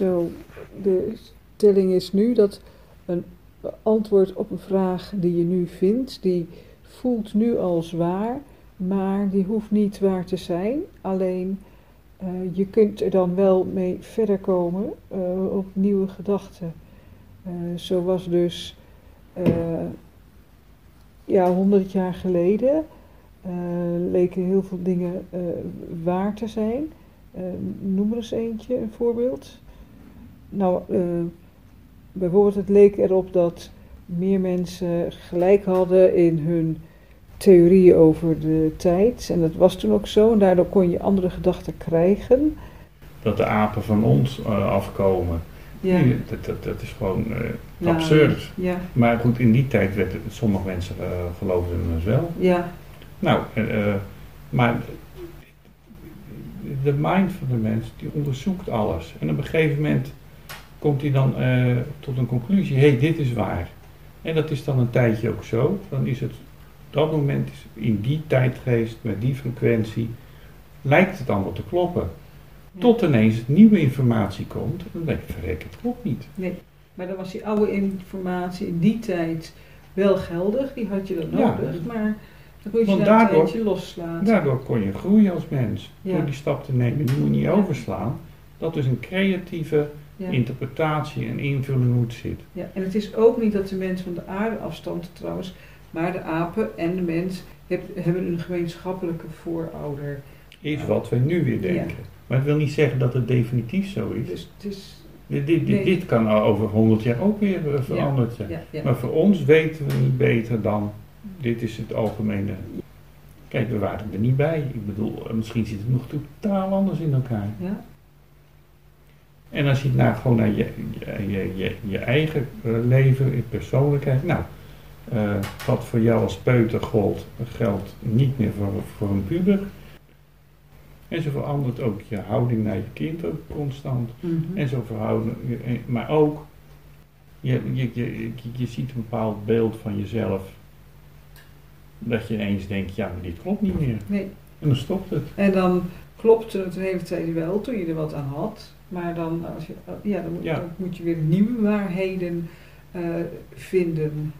Zo, de stelling is nu dat een antwoord op een vraag die je nu vindt, die voelt nu als waar, maar die hoeft niet waar te zijn. Alleen eh, je kunt er dan wel mee verder komen eh, op nieuwe gedachten. Uh, zo was dus ja, honderd jaar geleden leken heel veel dingen waar te zijn. noem er eens eentje, een voorbeeld. Nou, bijvoorbeeld het leek erop dat meer mensen gelijk hadden in hun theorieën over de tijd. En dat was toen ook zo. En daardoor kon je andere gedachten krijgen. Dat de apen van ons uh, afkomen. Ja. Dat, dat, dat is gewoon uh, absurd. Ja. Maar goed, in die tijd werden sommige mensen uh, geloofden het wel. Ja. Nou, maar de mind van de mens die onderzoekt alles. En op een gegeven moment komt hij dan tot een conclusie: hé, hey, dit is waar. En dat is dan een tijdje ook zo. Dan is het dat moment, is, in die tijdgeest, met die frequentie, lijkt het allemaal te kloppen. Tot ineens nieuwe informatie komt en dan denk je, verrek, het klopt niet. Nee, maar dan was die oude informatie in die tijd wel geldig, die had je dan nodig, ja, maar dan kon je Want daardoor, een tijdje loslaten. Daardoor kon je groeien als mens, door die stap te nemen. Die moet je niet overslaan. Dat is een creatieve interpretatie en invulling hoe het zit. Ja, en het is ook niet dat de mens van de aarde afstand trouwens maar de apen en de mens hebben een gemeenschappelijke voorouder. Is wat wij nu weer denken. Maar het wil niet zeggen dat het definitief zo is. Dus het is dit, dit, dit, kan over 100 jaar ook weer eh, veranderd zijn. maar voor ons weten we niet beter dan dit is het algemene. Kijk, we waren er niet bij. Ik bedoel, eh, misschien zit het nog totaal anders in elkaar. Ja. En als je naar, gewoon naar je, je, je, je eigen eh, leven, je persoonlijkheid. Nou, uh, wat voor jou als peuter gold, geldt niet meer voor, voor een puber. En zo verandert ook je houding naar je kind ook constant. Mhm. En zo verhouden, maar ook, je, je, je, je ziet een bepaald beeld van jezelf. Dat je ineens denkt, ja, maar dit klopt niet meer. Nee. En dan stopt het. En dan klopte het een hele tijd wel, toen je er wat aan had. Maar dan, als je, ja, dan, moet, dan moet je weer nieuwe waarheden uh, vinden.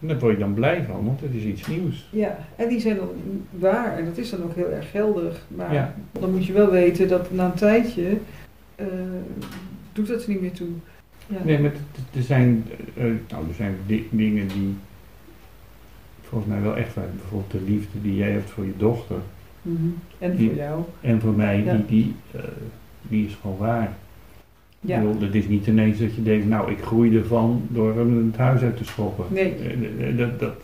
En daar word je dan blij van, want het is iets nieuws. Ja, en die zijn dan waar en dat is dan ook heel erg geldig. Maar dan moet je wel weten dat na een tijdje uh, doet dat er niet meer toe. Ja. Nee, maar er zijn, uh, nou, er zijn dingen die volgens mij wel echt waar. Bijvoorbeeld de liefde die jij hebt voor je dochter. Mm -hmm. En voor jou. En voor mij, die, die, uh, die is gewoon waar. Ja. Bedoel, het is niet ineens dat je denkt, nou ik groei ervan door hem het huis uit te schoppen. Nee. Eh, eh, dat, dat,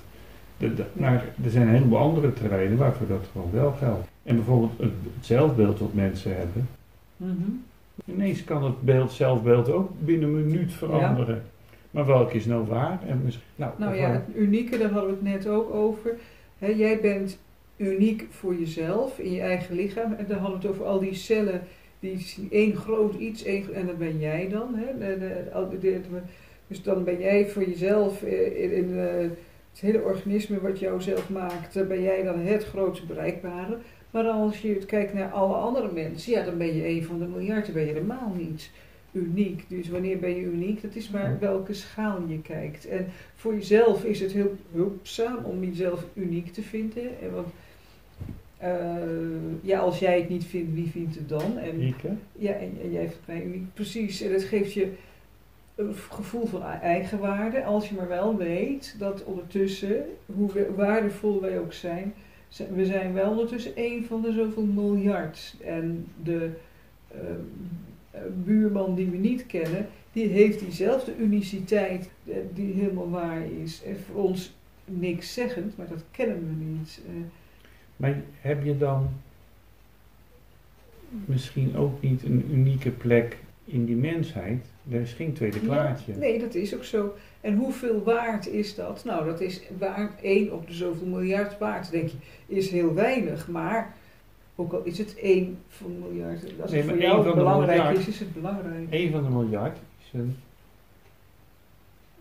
dat, maar er zijn een heleboel andere terreinen waarvoor dat gewoon wel geldt. En bijvoorbeeld het, zelfbeeld wat mensen hebben. Mm Ineens kan het beeld, zelfbeeld ook binnen een minuut veranderen. Maar welke is nou waar? En nou, nou ja, het unieke, daar hadden we het net ook over. jij bent uniek voor jezelf, in je eigen lichaam. En dan hadden we het over al die cellen die één groot iets, één, en dat ben jij dan. Hè? De, de, dus dan ben jij voor jezelf eh, in, in uh, het hele organisme wat jou zelf maakt, dan ben jij dan het grootste bereikbare. Maar als je kijkt naar alle andere mensen, ja, dan ben je een van de miljarden, ben je helemaal niet uniek. Dus wanneer ben je uniek? Dat is maar welke schaal je kijkt. En voor jezelf is het heel hulpzaam om jezelf uniek te vinden. Want uh, ja, als jij het niet vindt, wie vindt het dan? En, Ja, en, en, jij vindt mij uniek. Precies, en dat geeft je een gevoel van eigenwaarde. Als je maar wel weet dat ondertussen, hoe waardevol wij ook zijn, we zijn wel ondertussen één van de zoveel miljard. En de uh, buurman die we niet kennen, die heeft diezelfde uniciteit uh, die helemaal waar is. En voor ons niks zeggend, maar dat kennen we niet. Maar heb je dan misschien ook niet een unieke plek in die mensheid? Er is geen tweede klaartje. nee, dat is ook zo. En hoeveel waard is dat? Nou, dat is waard 1 op de zoveel miljard waard, denk je. Is heel weinig, maar ook al is het 1 van miljard. Als het voor jou belangrijk is, is het belangrijk. 1 van de miljard is een,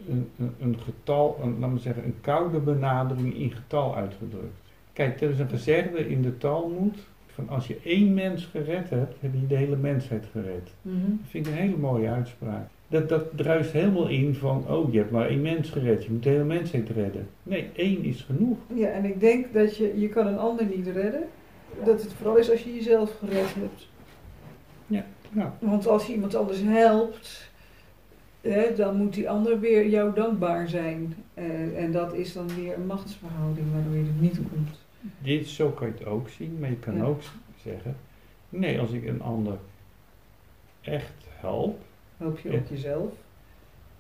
een, een, een getal, een, laten we zeggen, een koude benadering in getal uitgedrukt. Kijk, er is een gezegde in de Talmud, van als je één mens gered hebt, heb je de hele mensheid gered. Mhm. Dat vind ik een hele mooie uitspraak. Dat, dat druist helemaal in van, oh je hebt maar één mens gered, je moet de hele mensheid redden. Nee, één is genoeg. Ja, en ik denk dat je, je kan een ander niet redden. Dat het vooral is als je jezelf gered hebt. Ja, nou. Want als je iemand anders helpt, hè, dan moet die ander weer jou dankbaar zijn. Uh, en dat is dan weer een machtsverhouding waardoor je er niet komt. Dit, zo kan je het ook zien, maar je kan ook zeggen, nee, als ik een ander echt help, help je ook jezelf,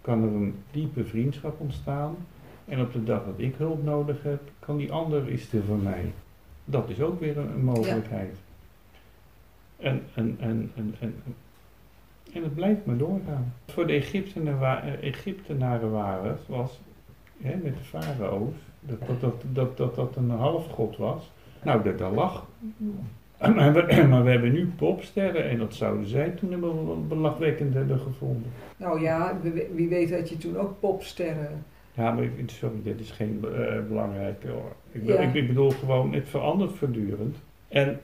kan er een diepe vriendschap ontstaan. En op de dag dat ik hulp nodig heb, kan die ander is er voor mij. Dat is ook weer een, mogelijkheid. En, en, en, en, en, en het blijft maar doorgaan. Voor de Egyptenaren, Egyptenaren waren, was hè, met de farao's, dat dat, dat, dat, dat, dat een halfgod was. Nou, dat, dat lag. Maar we, maar we hebben nu popsterren en dat zouden zij toen hebben belachwekkend hebben gevonden. Nou ja, wie weet had je toen ook popsterren. Ja, maar sorry, dit is geen uh, belangrijke. Ik, ik, bedoel gewoon, het verandert voortdurend. En,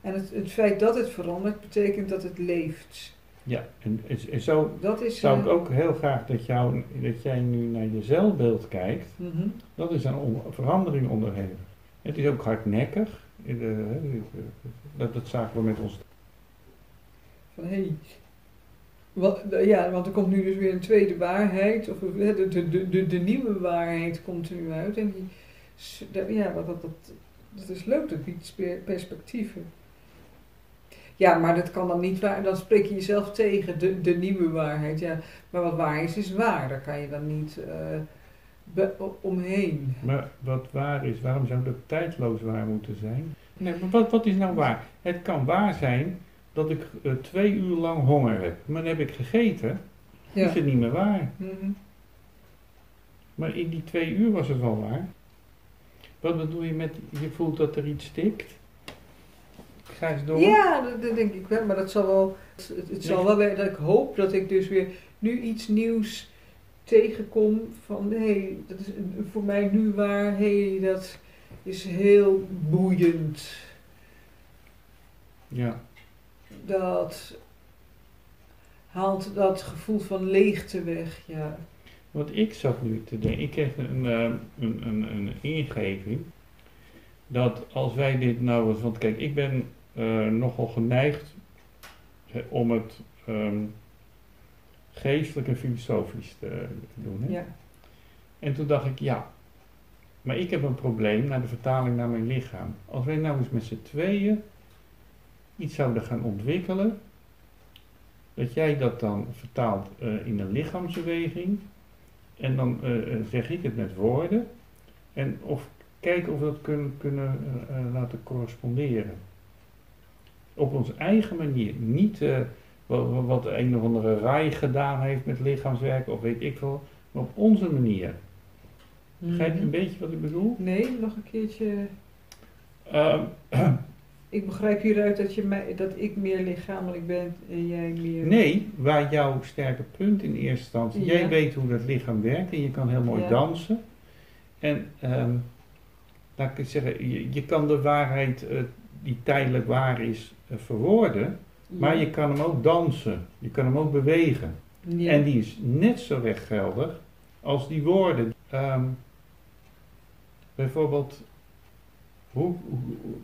en het, het feit dat het verandert, betekent dat het leeft. Ja, en, en zo dat is, zou ik eh, ook heel graag dat, jou, dat jij nu naar je zelfbeeld kijkt. Mhm. Dat is een verandering onderhevig. Het is ook hardnekkig. dat, dat zagen we met ons. Van hé, hey, ja, want er komt nu dus weer een tweede waarheid, of de, de, de, de, nieuwe waarheid komt er nu uit. En die, ja, dat, dat, dat, dat is leuk, dat biedt perspectieven. Ja, maar dat kan dan niet waar. Dan spreek je jezelf tegen, de, de nieuwe waarheid. Ja, maar wat waar is, is waar. Daar kan je dan niet uh, omheen. Maar wat waar is, waarom zou dat tijdloos waar moeten zijn? Nee, maar wat, wat is nou waar? Het kan waar zijn dat ik uh, twee uur lang honger heb. Maar dan heb ik gegeten. Ja. Is het niet meer waar. Mm Maar in die twee uur was het wel waar. Wat bedoel je met, je voelt dat er iets stikt? Door? Ja, dat, denk ik wel. Maar dat zal wel, het, het zal wel weer, dat ik hoop dat ik dus weer nu iets nieuws tegenkom van hé, hey, dat is voor mij nu waar, hé, hey, dat is heel boeiend. Ja. Dat haalt dat gevoel van leegte weg, ja. Want ik zat nu te denken, ik kreeg een, eh, een, een, een ingeving dat als wij dit nou eens, want kijk, ik ben nogal geneigd om het um, geestelijk en filosofisch te, doen. Hè? Ja. En toen dacht ik, ja, maar ik heb een probleem naar de vertaling naar mijn lichaam. Als wij nou eens met z'n tweeën iets zouden gaan ontwikkelen, dat jij dat dan vertaalt uh, in een lichaamsbeweging, en dan uh, zeg ik het met woorden, en of kijken of we dat kunnen, kunnen laten corresponderen op onze eigen manier. Niet uh, wat, wat een of andere rij gedaan heeft met lichaamswerk of weet ik wel, maar op onze manier. Begrijp je een mhm. beetje wat ik bedoel? Nee, nog een keertje. Ehm, ik begrijp hieruit dat, je mij, dat ik meer lichamelijk ben en jij meer. Nee, waar jouw sterke punt in eerste instantie. Jij weet hoe dat lichaam werkt en je kan heel mooi dansen. En um, laat ik zeggen, je, je kan de waarheid uh, die tijdelijk waar is eh, verwoorden, maar je kan hem ook dansen, je kan hem ook bewegen. En die is net zo weggeldig als die woorden. Ehm, bijvoorbeeld, hoe, hoe,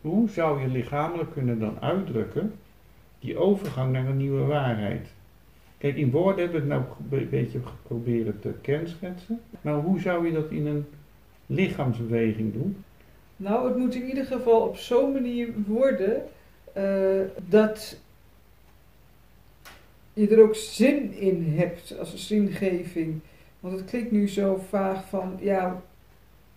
hoe zou je lichamelijk kunnen dan uitdrukken die overgang naar een nieuwe waarheid? Kijk, in woorden hebben we het nou een beetje geprobeerd te kenschetsen. Maar hoe zou je dat in een lichaamsbeweging doen? Nou, het moet in ieder geval op zo'n manier worden uh, dat je er ook zin in hebt als een zingeving. Want het klinkt nu zo vaag van, ja,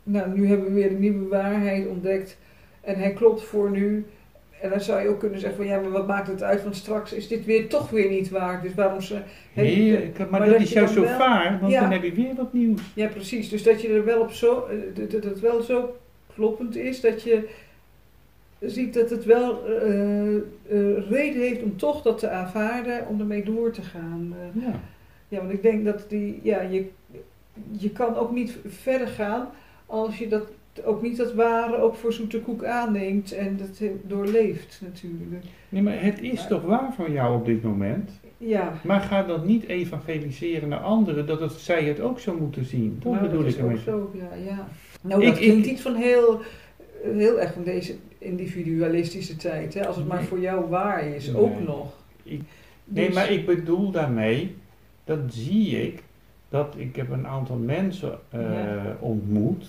nou nu hebben we weer een nieuwe waarheid ontdekt en hij klopt voor nu. En dan zou je ook kunnen zeggen van ja, maar wat maakt het uit? Want straks is dit weer toch weer niet waar. Dus waarom ze. Nee, maar, maar, dat, is juist zo vaar, want dan heb je weer wat nieuws. Ja, precies. Dus dat je er wel op zo. Eh, dat het wel zo kloppend is, dat je ziet dat het wel uh, uh, reden heeft om toch dat te aanvaarden, om ermee door te gaan. Uh, ja. ja, want ik denk dat die, ja, je, je kan ook niet verder gaan als je dat ook niet dat ware ook voor zoete koek aanneemt en dat doorleeft natuurlijk. Nee, maar het is toch waar van jou op dit moment? Ja. Maar ga dan niet evangeliseren naar anderen dat het, zij het ook zo moeten zien. Dat nou, bedoel dat ik ook zo, ja. ja. Nou, ik, dat klinkt niet van heel, heel erg van deze individualistische tijd. Hè? Als het maar voor jou waar is, ook nog. Ik, nee, dus- maar ik bedoel daarmee, dat zie ik, dat ik heb een aantal mensen uh, ontmoet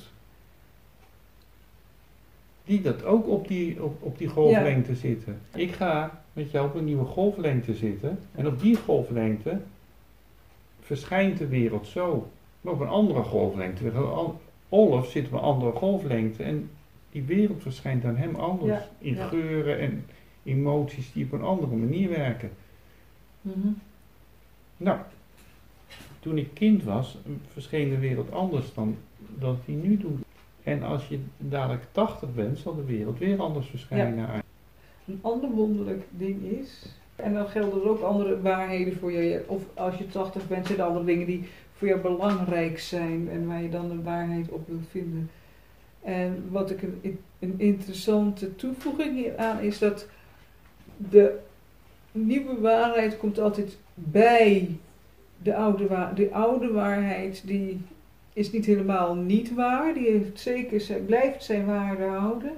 die dat ook op die, op, op die golflengte zitten. Ik ga met jou op een nieuwe golflengte zitten en op die golflengte verschijnt de wereld zo. Maar op een andere golflengte. Olaf zit op een andere golflengte en die wereld verschijnt aan hem anders. in geuren en emoties die op een andere manier werken. Mhm. Nou, toen ik kind was, verscheen de wereld anders dan dat hij nu doet. En als je dadelijk 80 bent, zal de wereld weer anders verschijnen. Ja. Een ander wonderlijk ding is, en dan gelden er ook andere waarheden voor je, of als je 80 bent, zijn er andere dingen die voor jou belangrijk zijn en waar je dan de waarheid op wilt vinden. En wat ik een, een interessante toevoeging hier aan is dat de nieuwe waarheid komt altijd bij de oude, wa de oude waarheid die is niet helemaal niet waar. Die heeft zeker zijn, blijft zijn waarde houden.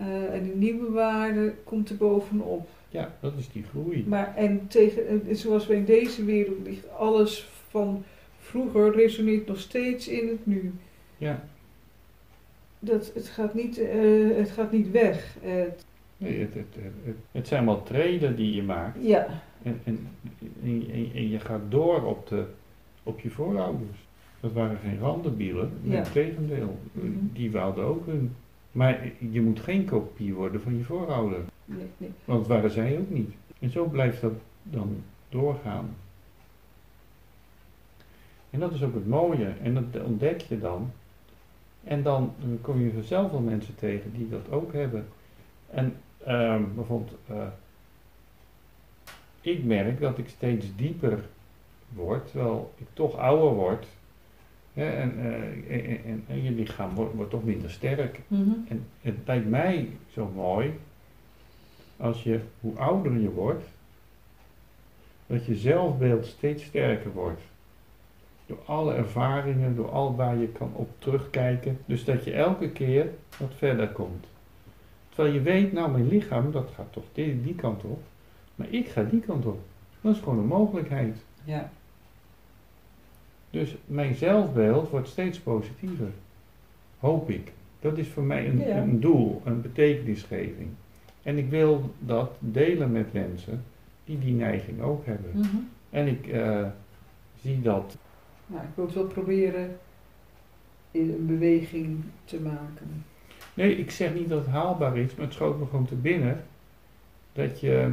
Uh, en de nieuwe waarde komt er bovenop. Ja, dat is die groei. Maar en tegen, zoals we in deze wereld ligt, alles van vroeger resoneert nog steeds in het nu. Ja. Dat, het, gaat niet, uh, het gaat niet weg. Het, nee, het, het, het, het, zijn wel treden die je maakt. Ja. En, en, en, en je gaat door op, de, op je voorouders. Dat waren geen randenbielen, nee, ja. tegendeel. Mhm. Die wouden ook hun. Maar je moet geen kopie worden van je voorouder. Nee, nee. Want dat waren zij ook niet. En zo blijft dat dan doorgaan. En dat is ook het mooie. En dat ontdek je dan. En dan kom je vanzelf wel mensen tegen die dat ook hebben. En uh, bijvoorbeeld, uh, ik merk dat ik steeds dieper word, terwijl ik toch ouder word. Eh, en, en, en, je lichaam wordt, wordt toch minder sterk. Mhm. En het lijkt mij zo mooi als je, hoe ouder je wordt, dat je zelfbeeld steeds sterker wordt. Door alle ervaringen, door al waar je kan op terugkijken. Dus dat je elke keer wat verder komt. Terwijl je weet, nou mijn lichaam, dat gaat toch die, die kant op. Maar ik ga die kant op. Dat is gewoon een mogelijkheid. Ja. Dus mijn zelfbeeld wordt steeds positiever. Hoop ik. Dat is voor mij een, een doel, een betekenisgeving. En ik wil dat delen met mensen die die neiging ook hebben. Mhm. En ik uh, zie dat. Nou, ik wil het wel proberen in een beweging te maken. Nee, ik zeg niet dat het haalbaar is, maar het schoot me gewoon te binnen dat je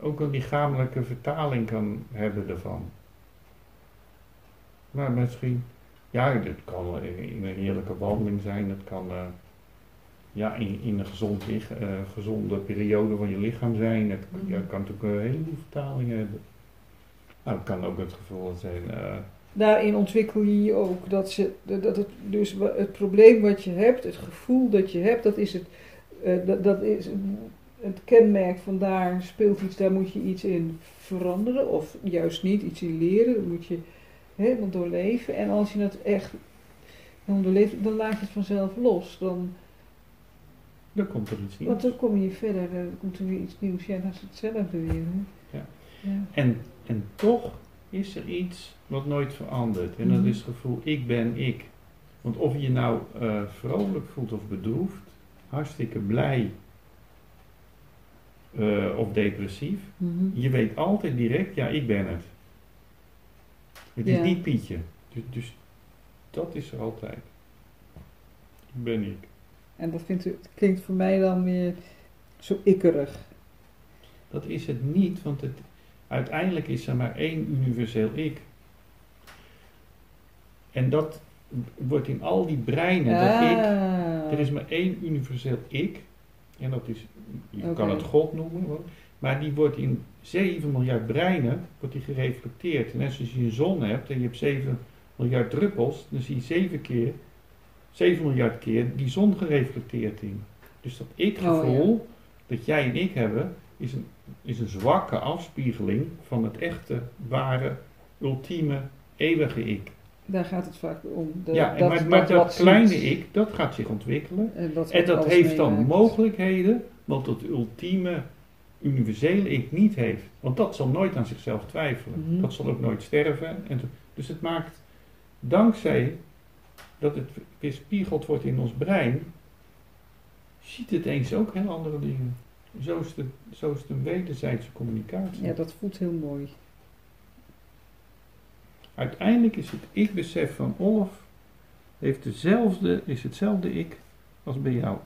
ook een lichamelijke vertaling kan hebben ervan. Maar misschien, ja, dit kan in een heerlijke wandeling zijn, het kan uh, ja, in, in een gezond, uh, gezonde periode van je lichaam zijn. Het ja, kan natuurlijk een heleboel vertalingen hebben. Nou, het kan ook het gevoel zijn. Uh, Daarin ontwikkel je je ook. Dat, ze, dat het, dus het probleem wat je hebt, het gevoel dat je hebt, dat is het, dat, dat is het kenmerk van daar speelt iets, daar moet je iets in veranderen. Of juist niet, iets in leren. Dan moet je helemaal doorleven. En als je het echt dan doorleeft, dan laat je het vanzelf los. Dan, dan komt er iets nieuws. Want dan kom je verder, dan komt er weer iets nieuws. Ja, dat is hetzelfde weer. Ja. ja. En, en toch is er iets wat nooit verandert. En dat mhm. is het gevoel, ik ben ik. Want of je nou uh, vrolijk voelt of bedroefd, hartstikke blij uh, of depressief, mhm. je weet altijd direct, ja, ik ben het. Het is niet Pietje. Dus, dus, dat is er altijd. Ik ben ik. En dat vindt u, klinkt voor mij dan weer zo ikkerig. Dat is het niet, want het, uiteindelijk is er maar één universeel ik. En dat wordt in al die breinen, dat ik, ah. er is maar één universeel ik. En dat is, je kan het God noemen, maar die wordt in 7 miljard breinen wordt die gereflecteerd. En als je een zon hebt en je hebt 7 miljard druppels, dan zie je 7 keer 7 miljard keer die zon gereflecteerd in. Dus dat ik-gevoel oh, dat jij en ik hebben, is een, is een zwakke afspiegeling van het echte, ware, ultieme, eeuwige ik. Daar gaat het vaak om. De, ja, dat, maar, maar dat, kleine ik, dat gaat zich ontwikkelen. En dat, en dat heeft dan mogelijkheden, wat het ultieme, universele ik niet heeft. Want dat zal nooit aan zichzelf twijfelen. Mhm. Dat zal ook nooit sterven. En dus het maakt, dankzij dat het weerspiegeld wordt in ons brein, ziet het eens ook heel andere dingen. Zo is, de, zo is het een wederzijdse communicatie. Ja, dat voelt heel mooi. Uiteindelijk is het ik-besef van Olaf heeft dezelfde, is hetzelfde ik als bij jou.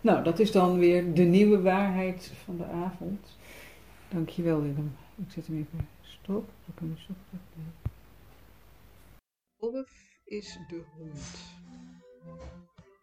Nou, dat is dan weer de nieuwe waarheid van de avond. Dankjewel Willem. Ik zet hem even stop. We stoppen. Olaf is de hond.